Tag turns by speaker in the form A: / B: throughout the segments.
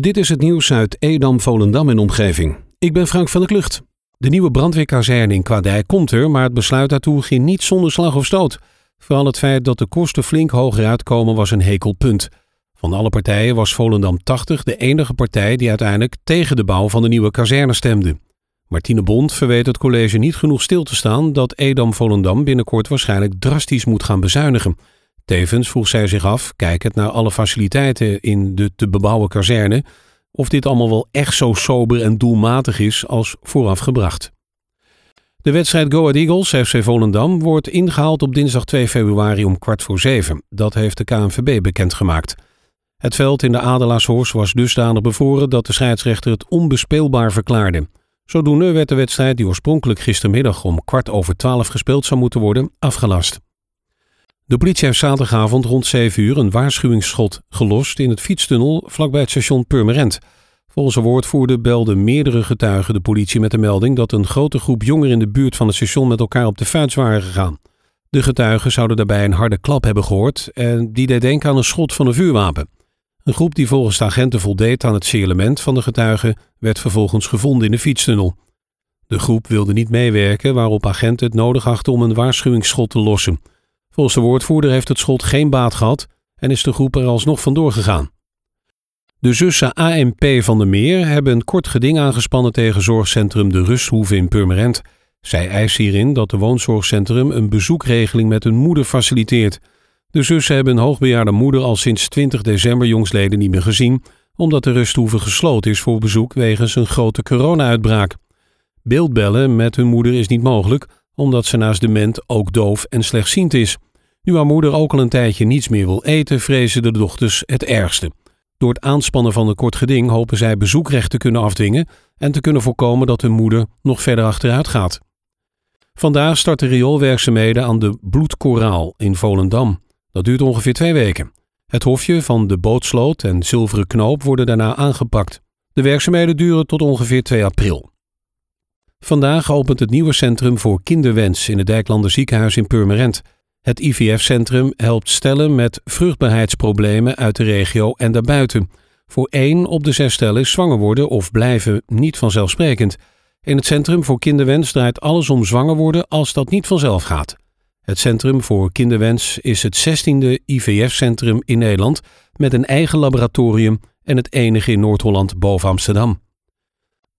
A: Dit is het nieuws uit Edam, Volendam en omgeving. Ik ben Frank van der Klucht. De nieuwe brandweerkazerne in Kwadijk komt er, maar het besluit daartoe ging niet zonder slag of stoot. Vooral het feit dat de kosten flink hoger uitkomen was een hekelpunt. Van alle partijen was Volendam 80 de enige partij die uiteindelijk tegen de bouw van de nieuwe kazerne stemde. Martine Bond verweet het college niet genoeg stil te staan dat Edam-Volendam binnenkort waarschijnlijk drastisch moet gaan bezuinigen. Tevens vroeg zij zich af, kijkend naar alle faciliteiten in de te bebouwen kazerne, of dit allemaal wel echt zo sober en doelmatig is als vooraf gebracht. De wedstrijd Go Ahead Eagles FC Volendam wordt ingehaald op dinsdag 2 februari om kwart voor zeven. Dat heeft de KNVB bekendgemaakt. Het veld in de Adelaarshorst was dusdanig bevoren dat de scheidsrechter het onbespeelbaar verklaarde. Zodoende werd de wedstrijd, die oorspronkelijk gistermiddag om kwart over twaalf gespeeld zou moeten worden, afgelast. De politie heeft zaterdagavond rond 7 uur een waarschuwingsschot gelost in het fietstunnel vlakbij het station Purmerend. Volgens een woordvoerder belden meerdere getuigen de politie met de melding dat een grote groep jongeren in de buurt van het station met elkaar op de fuits waren gegaan. De getuigen zouden daarbij een harde klap hebben gehoord en die deed denken aan een schot van een vuurwapen. Een groep die volgens de agenten voldeed aan het signalement van de getuigen werd vervolgens gevonden in de fietstunnel. De groep wilde niet meewerken, waarop agenten het nodig achten om een waarschuwingsschot te lossen. Volgens de woordvoerder heeft het schot geen baat gehad en is de groep er alsnog vandoor gegaan. De zussen AMP van der Meer hebben een kort geding aangespannen tegen zorgcentrum De Rusthoeve in Purmerend. Zij eisen hierin dat de woonzorgcentrum een bezoekregeling met hun moeder faciliteert. De zussen hebben een hoogbejaarde moeder al sinds 20 december jongsleden niet meer gezien, omdat de rusthoeve gesloten is voor bezoek wegens een grote corona-uitbraak. Beeldbellen met hun moeder is niet mogelijk, omdat ze naast dement ook doof en slechtziend is. Nu haar moeder ook al een tijdje niets meer wil eten, vrezen de dochters het ergste. Door het aanspannen van een kort geding hopen zij bezoekrecht te kunnen afdwingen en te kunnen voorkomen dat hun moeder nog verder achteruit gaat. Vandaag starten rioolwerkzaamheden aan de Bloedkoraal in Volendam. Dat duurt ongeveer twee weken. Het hofje van de bootsloot en zilveren knoop worden daarna aangepakt. De werkzaamheden duren tot ongeveer 2 april. Vandaag opent het nieuwe centrum voor kinderwens in het Dijklander ziekenhuis in Purmerend. Het IVF-centrum helpt stellen met vruchtbaarheidsproblemen uit de regio en daarbuiten. Voor één op de zes stellen is zwanger worden of blijven niet vanzelfsprekend. In het Centrum voor Kinderwens draait alles om zwanger worden als dat niet vanzelf gaat. Het Centrum voor Kinderwens is het 16e IVF-centrum in Nederland met een eigen laboratorium en het enige in Noord-Holland boven Amsterdam.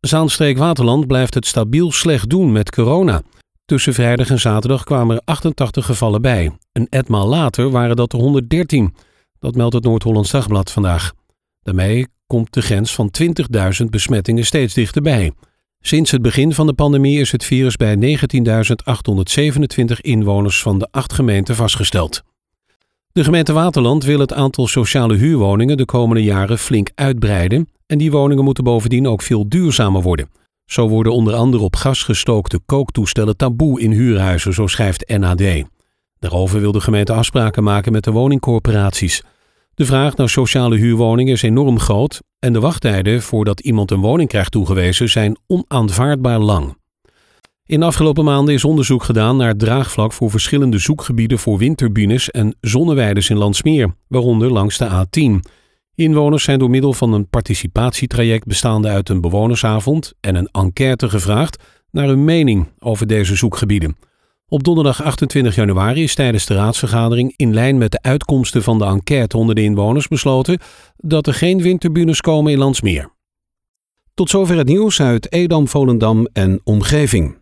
A: Zaanstreek Waterland blijft het stabiel slecht doen met corona. Tussen vrijdag en zaterdag kwamen er 88 gevallen bij. Een etmaal later waren dat er 113. Dat meldt het Noord-Hollands Dagblad vandaag. Daarmee komt de grens van 20.000 besmettingen steeds dichterbij. Sinds het begin van de pandemie is het virus bij 19.827 inwoners van de acht gemeenten vastgesteld. De gemeente Waterland wil het aantal sociale huurwoningen de komende jaren flink uitbreiden en die woningen moeten bovendien ook veel duurzamer worden. Zo worden onder andere op gas gestookte kooktoestellen taboe in huurhuizen, zo schrijft NAD. Daarover wil de gemeente afspraken maken met de woningcorporaties. De vraag naar sociale huurwoningen is enorm groot en de wachttijden voordat iemand een woning krijgt toegewezen zijn onaanvaardbaar lang. In de afgelopen maanden is onderzoek gedaan naar het draagvlak voor verschillende zoekgebieden voor windturbines en zonneweiden in Landsmeer, waaronder langs de A10. Inwoners zijn door middel van een participatietraject bestaande uit een bewonersavond en een enquête gevraagd naar hun mening over deze zoekgebieden. Op donderdag 28 januari is tijdens de raadsvergadering in lijn met de uitkomsten van de enquête onder de inwoners besloten dat er geen windturbines komen in Landsmeer. Tot zover het nieuws uit Edam, Volendam en omgeving.